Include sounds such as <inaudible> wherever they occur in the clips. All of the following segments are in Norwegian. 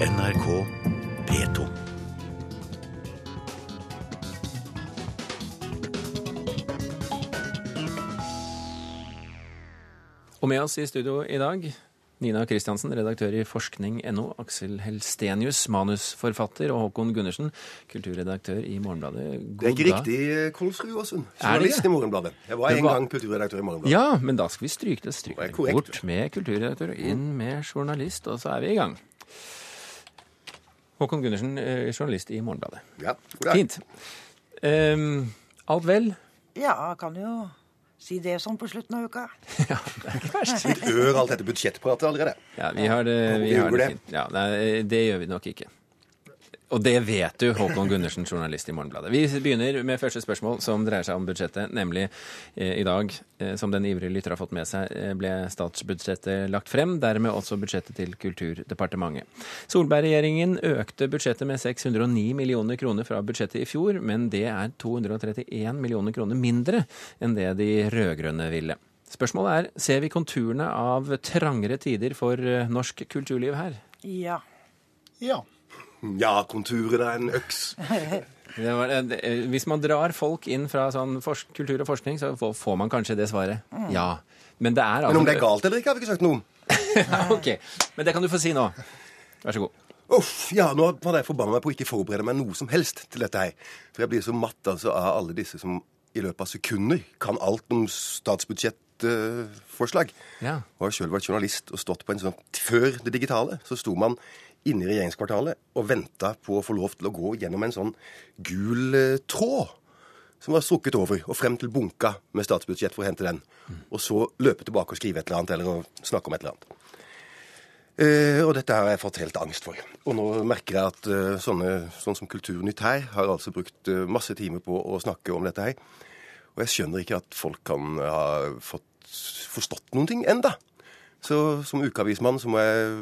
NRK P2. Og med oss i studio i dag, Nina Kristiansen, redaktør i forskning.no, Aksel Helstenius, manusforfatter, og Håkon Gundersen, kulturredaktør i Morgenbladet. God Det er ikke dag. riktig, Kolsrud Aasen. Er Journalist i Morgenbladet. Jeg var en var- gang kulturredaktør i Morgenbladet. Ja, men da skal vi stryke det. Stryke Det er. Bort med kulturredaktør, og inn med journalist, og så er vi i gang. Håkon Gundersen, eh, journalist i Morgenbladet. Ja, god dag. Fint. Um, alt vel? Ja, kan jo si det sånn på slutten av uka. <laughs> Ja, det er ikke verst. Litt ør alt dette budsjettpratet allerede. Ja, vi har det, vi Vi har det det. fint. Ja, nei, det gjør vi nok ikke. Og det vet du, Håkon Gundersen, journalist i Morgenbladet. Vi begynner med første spørsmål, som dreier seg om budsjettet. Nemlig eh, i dag, eh, som den ivrige lytter har fått med seg, eh, ble statsbudsjettet lagt frem. Dermed også budsjettet til Kulturdepartementet. Solberg-regjeringen økte budsjettet med 609 millioner kroner fra budsjettet i fjor, men det er 231 millioner kroner mindre enn det de rød-grønne ville. Spørsmålet er, ser vi konturene av trangere tider for eh, norsk kulturliv her? Ja. Ja. Ja, konturet er en øks. <laughs> Det var, eh, det- eh, hvis man drar folk inn fra sånn forsk kultur og forskning, så får, får man kanskje det svaret. Ja. Men det er altså Men om det er galt eller ikke, har vi ikke sagt noe om. <laughs> Ok. Men det kan du få si nå. Vær så god. Uff, ja, nå var jeg forbanna meg på å ikke forberede meg noe som helst til dette her. For jeg blir så matt altså, av alle disse som i løpet av sekunder kan alt om statsbudsjettforslag. Ja. Og har sjøl vært journalist og stått på en sånn Før det digitale så sto man inne i regjeringskvartalet og venta på å få lov til å gå gjennom en sånn gul eh, tråd som var strukket over, og frem til bunka med statsbudsjett for å hente den. Og så løpe tilbake og skrive et eller annet, eller snakke om et eller annet. Eh, og dette har jeg fått helt angst for. Og nå merker jeg at eh, sånne, sånn som Kulturnytt her har altså brukt eh, masse timer på å snakke om dette her. Og jeg skjønner ikke at folk kan ha fått forstått noen ting enda. Så som ukeavismann så må jeg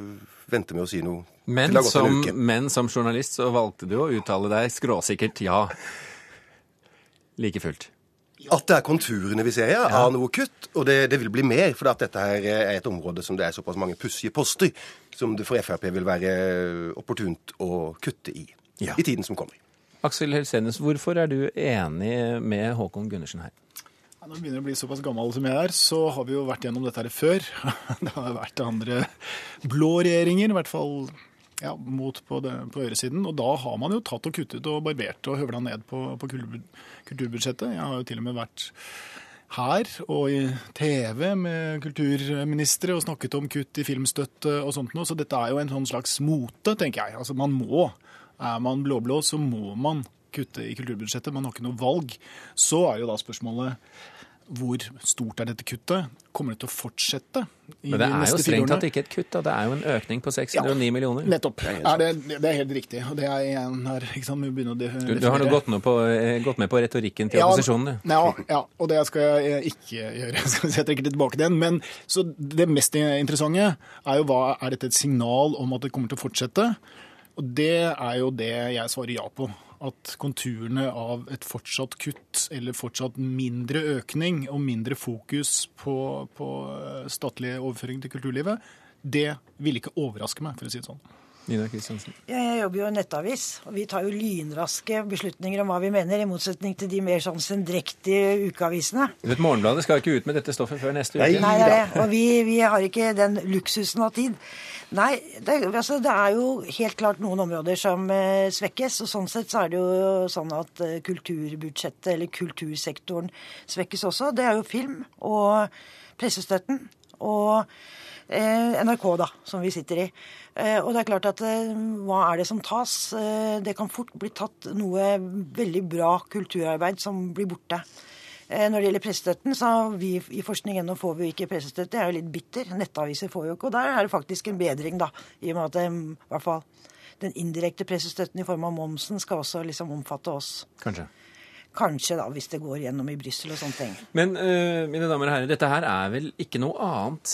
vente med å si noe Men til det har gått en som, uke. men som journalist så valgte du å uttale deg skråsikkert ja. Like fullt. At det er konturene vi ser ja, av noe kutt, og det, det vil bli mer. For at dette her er et område som det er såpass mange pussige poster som det for Frp vil være opportunt å kutte i Ja. i tiden som kommer. Aksel Helsenus, hvorfor er du enig med Håkon Gundersen her? Når jeg begynner å bli såpass gammel som jeg er, så har vi jo vært gjennom dette her før. <laughs> Det har vært andre blå regjeringer, i hvert fall ja, mot på, det, på øresiden. Og da har man jo tatt og kuttet og barbert og høvla ned på, på kulturbudsjettet. Jeg har jo til og med vært her og i TV med kulturministre og snakket om kutt i filmstøtte og sånt noe. Så dette er jo en sånn slags mote, tenker jeg. Altså man må. Er man blå-blå, så må man kutte i kulturbudsjettet. Man har ikke noe valg. Så er jo da spørsmålet hvor stort er dette kuttet? Kommer det til å fortsette i Men det er jo strengt tatt ikke et kutt, da. Det er jo en økning på 609 millioner. Nettopp. Er det, det er helt riktig. Og det er igjen her, ikke sant, vi å Du, du har nå gått, på, eh, gått med på retorikken til opposisjonen, du. Ja, ja, og det skal jeg eh, ikke gjøre. <laughs> Skal Jeg trekker det tilbake igjen. Men så det mest interessante er jo hva er dette et signal om at det kommer til å fortsette? Og det er jo det jeg svarer ja på. At konturene av et fortsatt kutt, eller fortsatt mindre økning og mindre fokus på, på eh, statlige overføringer til kulturlivet, det ville ikke overraske meg, for å si det sånn. Nina Kristiansen. Ja, Jeg jobber jo i nettavis, og vi tar jo lynraske beslutninger om hva vi mener, i motsetning til de mer sånn sendrektige ukeavisene. Du vet, Morgenbladet skal ikke ut med dette stoffet før neste uke. Nei, nei, nei. Og vi, vi har ikke den luksusen av tid. Nei, det, altså, det er jo helt klart noen områder som eh, svekkes. Og sånn sett så er det jo sånn at eh, kulturbudsjettet, eller kultursektoren, svekkes også. Det er jo film og pressestøtten. Og NRK, da, som vi sitter i. Eh, og det er klart at eh, hva er det som tas? Eh, det kan fort bli tatt noe veldig bra kulturarbeid som blir borte. Eh, Når det gjelder pressestøtten, så vi i forskning.no får vi ikke pressestøtte. Jeg er jo litt bitter. Nettaviser får jo ikke. Og der er det faktisk en bedring, da. I og med at det, i hvert fall den indirekte pressestøtten i form av momsen skal også liksom omfatte oss. Kanskje. Kanskje, da, hvis det går gjennom i Brussel og sånne ting. Men uh, mine damer og herrer, dette her er vel ikke noe annet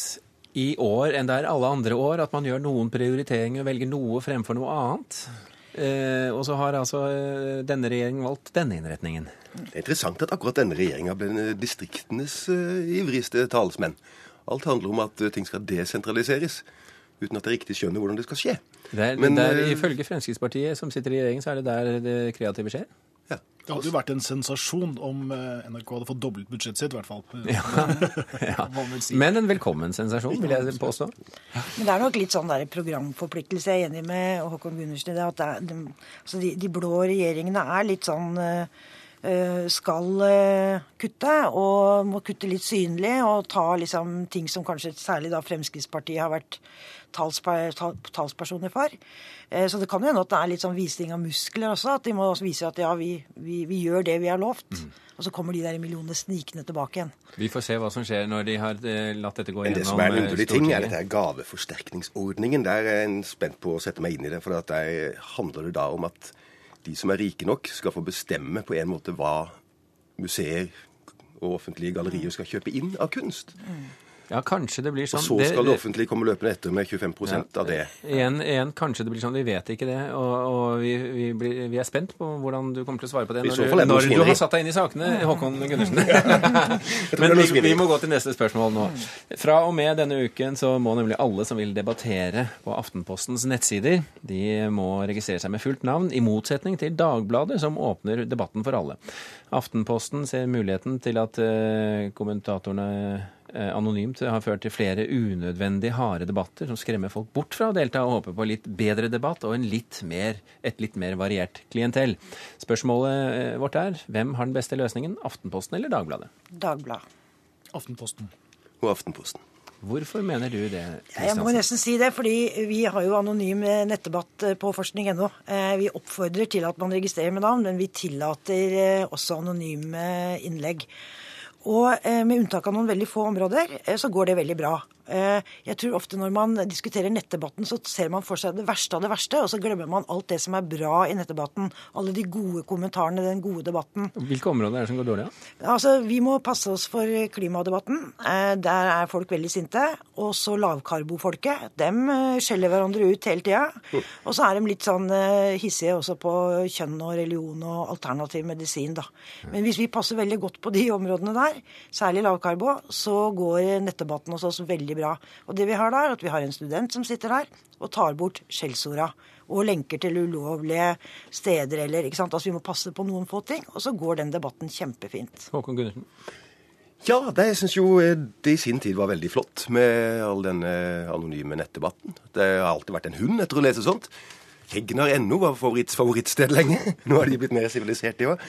i år enn det er alle andre år, at man gjør noen prioriteringer og velger noe fremfor noe annet. Eh, og så har altså eh, denne regjeringen valgt denne innretningen. Det er interessant at akkurat denne regjeringa ble distriktenes eh, ivrigste talsmenn. Alt handler om at eh, ting skal desentraliseres. uten at de riktig skjønner hvordan det skal skje. Det er, Men, det er, eh, ifølge Fremskrittspartiet som sitter i regjering, så er det der det kreative skjer. Ja. Det hadde jo vært en sensasjon om eh, NRK hadde fått doblet budsjettet sitt, i hvert fall. Ja. <laughs> ja. si. Men en velkommen sensasjon, vil jeg påstå. Men det er nok litt sånn der programforpliktelse. Jeg er enig med Håkon Gundersen i det. At det er, de, altså de, de blå regjeringene er litt sånn eh, skal eh, kutte, og må kutte litt synlig, og ta liksom ting som kanskje særlig da Fremskrittspartiet har vært talspersoner for. Eh, Så det kan jo hende at det er litt sånn visning av muskler også. At de må også vise at ja, vi, vi, vi gjør det vi har lovt. Og så kommer de der millionene snikende tilbake igjen. Vi får se hva som skjer når de har eh, latt dette gå Men det gjennom som er en eh, underlig ting, er dette gaveforsterkningsordningen. Der er en spent på å sette meg inn i det. For at der handler det da om at de som er rike nok, skal få bestemme på en måte hva museer og offentlige gallerier skal kjøpe inn av kunst. Ja, kanskje det blir sånn. Og så skal det offentlige komme løpende etter med 25 ja, av det. Igjen, igjen, kanskje det blir sånn. Vi vet ikke det. Og, og vi, vi, blir, vi er spent på hvordan du kommer til å svare på det når, du, det når du har satt deg inn i sakene, Håkon Gundersen. <laughs> <laughs> Men vi, vi må gå til neste spørsmål nå. Fra og med denne uken så må nemlig alle som vil debattere på Aftenpostens nettsider, de må registrere seg med fullt navn, i motsetning til Dagbladet, som åpner debatten for alle. Aftenposten ser muligheten til at eh, kommentatorene anonymt har ført til flere unødvendig harde debatter som skremmer folk bort fra å delta og håper på litt bedre debatt og en litt mer, et litt mer variert klientell. Spørsmålet eh, vårt er hvem har den beste løsningen, Aftenposten eller Dagbladet? Dagbladet. Aftenposten. Og Aftenposten. Hvorfor mener du det? Kristiansen? Jeg må nesten si det, fordi vi har jo anonym eh, nettdebatt eh, på forskning.no. Eh, Vi oppfordrer til at man registrerer med navn, men vi tillater eh, også anonyme innlegg. Og eh, med unntak av noen veldig få områder, eh, så går det veldig bra. Eh, Jeg tror ofte når man diskuterer nettdebatten, så ser man for seg det verste av det verste, og så glemmer man alt det som er bra i nettdebatten. Alle de gode kommentarene, den gode debatten. Hvilke områder er det som går dårlig? Ja? Altså, Vi må passe oss for klimadebatten. Eh, Der er folk veldig sinte. Og så lavkarbofolket. Dem eh, skjeller hverandre ut hele tida. Og så er de litt sånn hissige også på kjønn og religion og alternativ medisin, da. Men hvis vi passer veldig godt på de områdene der, særlig lavkarbo, så går nettdebatten hos oss veldig bra. Og det vi har da, er at vi har en student som sitter der og tar bort skjellsorda. Og lenker til ulovlige steder eller ikke sant? Altså Vi må passe på noen få ting, og så går den debatten kjempefint. Håkon Gundersen? Ja, det jeg syns jo eh, det i sin tid var veldig flott med all denne anonyme nettdebatten. Det har alltid vært en hund etter å lese sånt. Hegnar.no var favoritt, favorittsted lenge. <laughs> Nå har de blitt mer siviliserte, de òg.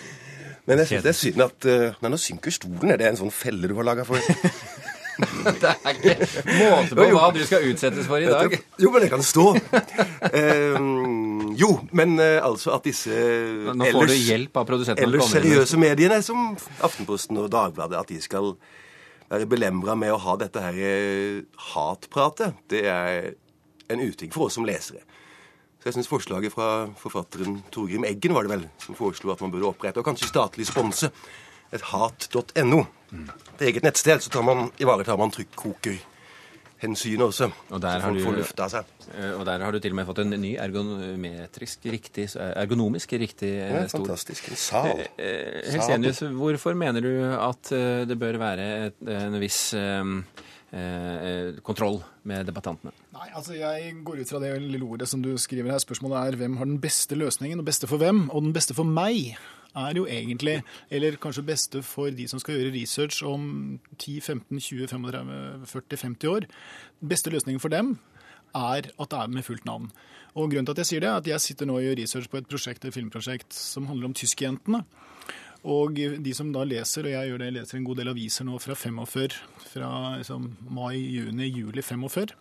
Men jeg synes det er synd at uh, Nei, nå synker stolen. Er det en sånn felle du har laga for <laughs> <laughs> Det er ikke måte på hva du skal utsettes for i dag. Jo, men det kan stå. Eh, jo, men eh, altså at disse Nå får du hjelp av ellers seriøse mediene som Aftenposten og Dagbladet, at de skal være belemra med å ha dette her eh, hatpratet, det er en uting for oss som lesere. Så jeg syns forslaget fra forfatteren Torgrim Eggen var det vel, som foreslo at man burde opprette, og kanskje statlig sponse, et hat.no. Det er eget nettsted, så tar man, ivaretar man trykkokerhensynet også. Og der så har folk du- får lufta seg. Eh, Og der har du til og med fått en ny ergonometrisk riktig, ergonomisk riktig eh, Det er fantastisk. En sal. Eh, Helsenius, hvorfor mener du at eh, det bør være et, en viss eh, eh, kontroll med debattantene? Nei, altså Jeg går ut fra det lille ordet som du skriver her. Spørsmålet er hvem har den beste løsningen, og beste for hvem? Og den beste for meg er jo egentlig, eller kanskje beste for de som skal gjøre research om 10, 15, 20, 35, 40, 50 år. Beste løsningen for dem er at det er med fullt navn. Og grunnen til at jeg sier det, er at jeg sitter nå og gjør research på et prosjekt, et filmprosjekt som handler om tyskjentene. Og de som da leser, og jeg gjør det, jeg leser en god del aviser nå fra 45, fra liksom, mai, juni, juli 45,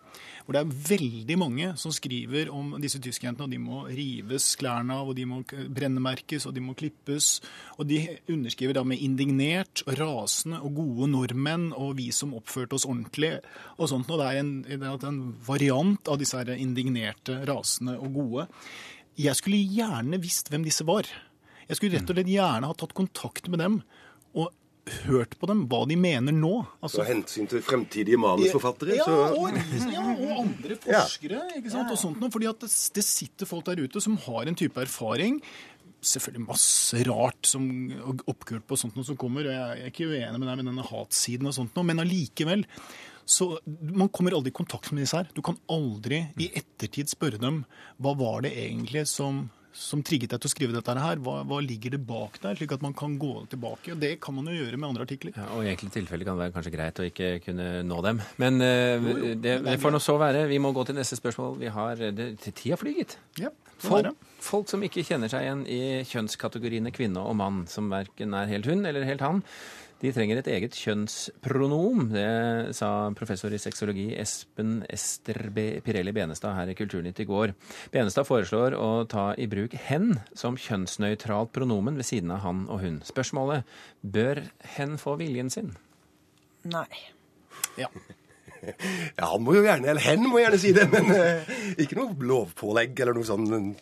hvor det er veldig mange som skriver om disse tyskjentene, og de må rives klærne av, og de må brennemerkes, og de må klippes. Og de underskriver da med indignert og rasende og gode nordmenn, og vi som oppførte oss ordentlig, og sånt. Og det er en, det er en variant av disse her indignerte, rasende og gode. Jeg skulle gjerne visst hvem disse var. Jeg skulle rett og slett gjerne ha tatt kontakt med dem og hørt på dem, hva de mener nå. Altså, av hensyn til fremtidige manusforfattere, ja, så og, ja, og andre forskere. ikke sant, og sånt noe, fordi at det, det sitter folk der ute som har en type erfaring. Selvfølgelig masse rart som og oppkult på sånt noe som kommer, og jeg er ikke uenig med deg med denne hatsiden og sånt noe, men allikevel Så man kommer aldri i kontakt med disse her. Du kan aldri i ettertid spørre dem hva var det egentlig som, som trigget deg til å skrive dette her. Hva, hva ligger det bak der, slik at man kan gå tilbake. Og det kan man jo gjøre med andre artikler. Ja, og i enkelte tilfeller kan det være kanskje greit å ikke kunne nå dem. Men eh, det, det får nå så være. Vi må gå til neste spørsmål. Vi har det, Tida flyr, gitt. Ja, Folk, folk som ikke kjenner seg igjen i kjønnskategoriene kvinne og mann, som verken er helt hun eller helt han, de trenger et eget kjønnspronom. Det sa professor i sexologi Espen Ester Pirelli Benestad her i Kulturnytt i går. Benestad foreslår å ta i bruk hen som kjønnsnøytralt pronomen ved siden av han og hun. Spørsmålet bør hen få viljen sin? Nei. Ja. Ja, han må jo gjerne, eller hen må gjerne si det, men eh, ikke noe lovpålegg eller noe sånn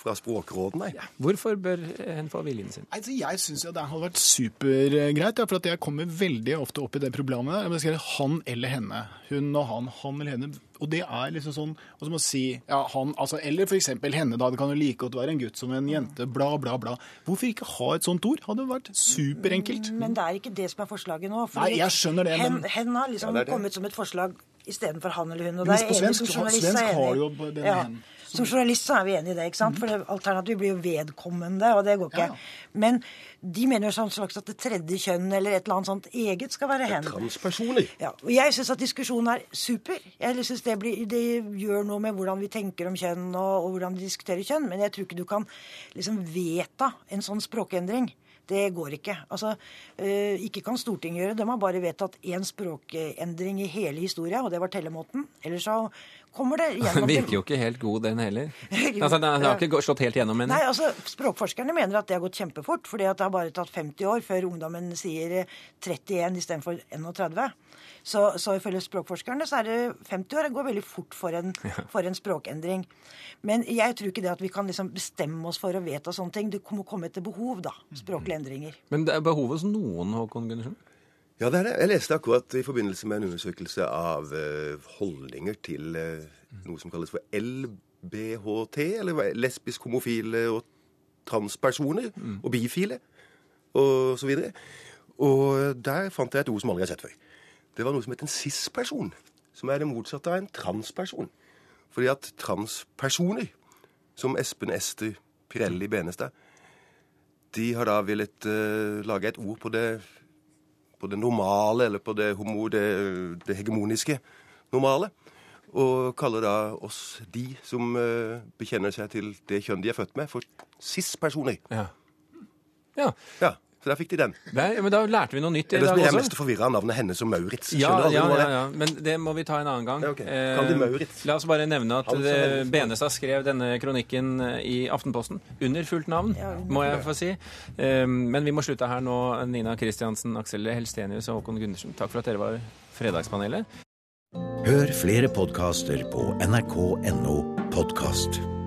fra Språkrådet, nei. Hvorfor bør en få viljen sin? Altså, jeg syns det hadde vært supergreit, ja, for at jeg kommer veldig ofte opp i det problemet. Jeg skriver han eller henne. Hun og han, han eller henne. Og det er liksom sånn Og så må si ja, han, altså, Eller for eksempel henne, da. Det kan jo like godt være en gutt som en jente. Bla, bla, bla. Hvorfor ikke ha et sånt ord? Hadde vært superenkelt. Men det er ikke det som er forslaget nå. Nei, jeg skjønner det, hen, men- hen har liksom Ja, det det. kommet som et forslag istedenfor han eller hun. Og Men det er på enig svensk som journalist. svensk har jo denne ja. hen. Som journalist så er vi enig i det, ikke sant? For det alternativet blir jo vedkommende, og det går ikke. Men de mener jo sånn slags at det tredje kjønn eller et eller annet sånt eget skal være hen. Transpersoner. Ja, og jeg syns at diskusjonen er super. Jeg synes det, blir, det gjør noe med hvordan vi tenker om kjønn og, og hvordan vi diskuterer kjønn. Men jeg tror ikke du kan liksom vedta en sånn språkendring. Det går ikke. Altså, øh, Ikke kan Stortinget gjøre det. De har bare vedtatt én språkendring i hele historia, og det var tellemåten. Ellers så kommer det <laughs> Den virker jo ikke helt god, den heller. <laughs> Altså, den har ikke slått helt gjennom, Nei, altså, Språkforskerne mener at det har gått kjempefort. fordi at det har bare tatt 50 år før ungdommen sier eh, 31 istedenfor 31. Så, så ifølge språkforskerne så er det 50 år. Det går veldig fort for en, <laughs> for en språkendring. Men jeg tror ikke det at vi kan liksom bestemme oss for å vedta sånne ting. Det må komme etter behov, da. Språklige endringer. Men det er behov hos noen, Håkon Gundersen? Ja, det er det. Jeg leste akkurat i forbindelse med en undersøkelse av eh, holdninger til eh, noe som kalles for LBHT, eller lesbisk, homofile og transpersoner, og bifile, og så videre. Og der fant jeg et ord som aldri har sett før. Det var noe som het en cis-person, som er det motsatte av en transperson. Fordi at transpersoner, som Espen Ester Pirelli Benestad, de har da villet uh, lage et ord på det på det normale, eller på det, homo, det, det hegemoniske normale. Og kaller da oss, de som uh, bekjenner seg til det kjønn de er født med, for cis-personer. Ja. ja. Ja, så der fikk de den. Nei, men da lærte vi noe nytt i dag blir jeg er mest forvirra av navnet hennes som Maurits. Ja, ja, ja, ja, men det må vi ta en annen gang. Ja, okay. Kan de Maurits? La oss bare nevne at eh. Benestad skrev denne kronikken eh, i Aftenposten under fullt navn, må jeg få si. Eh, Men vi må slutte her nå. Nina Kristiansen, Aksel Helstenius og Håkon Gundersen, takk for at dere var Fredagspanelet. Hør flere podkaster på nrk.no podkast.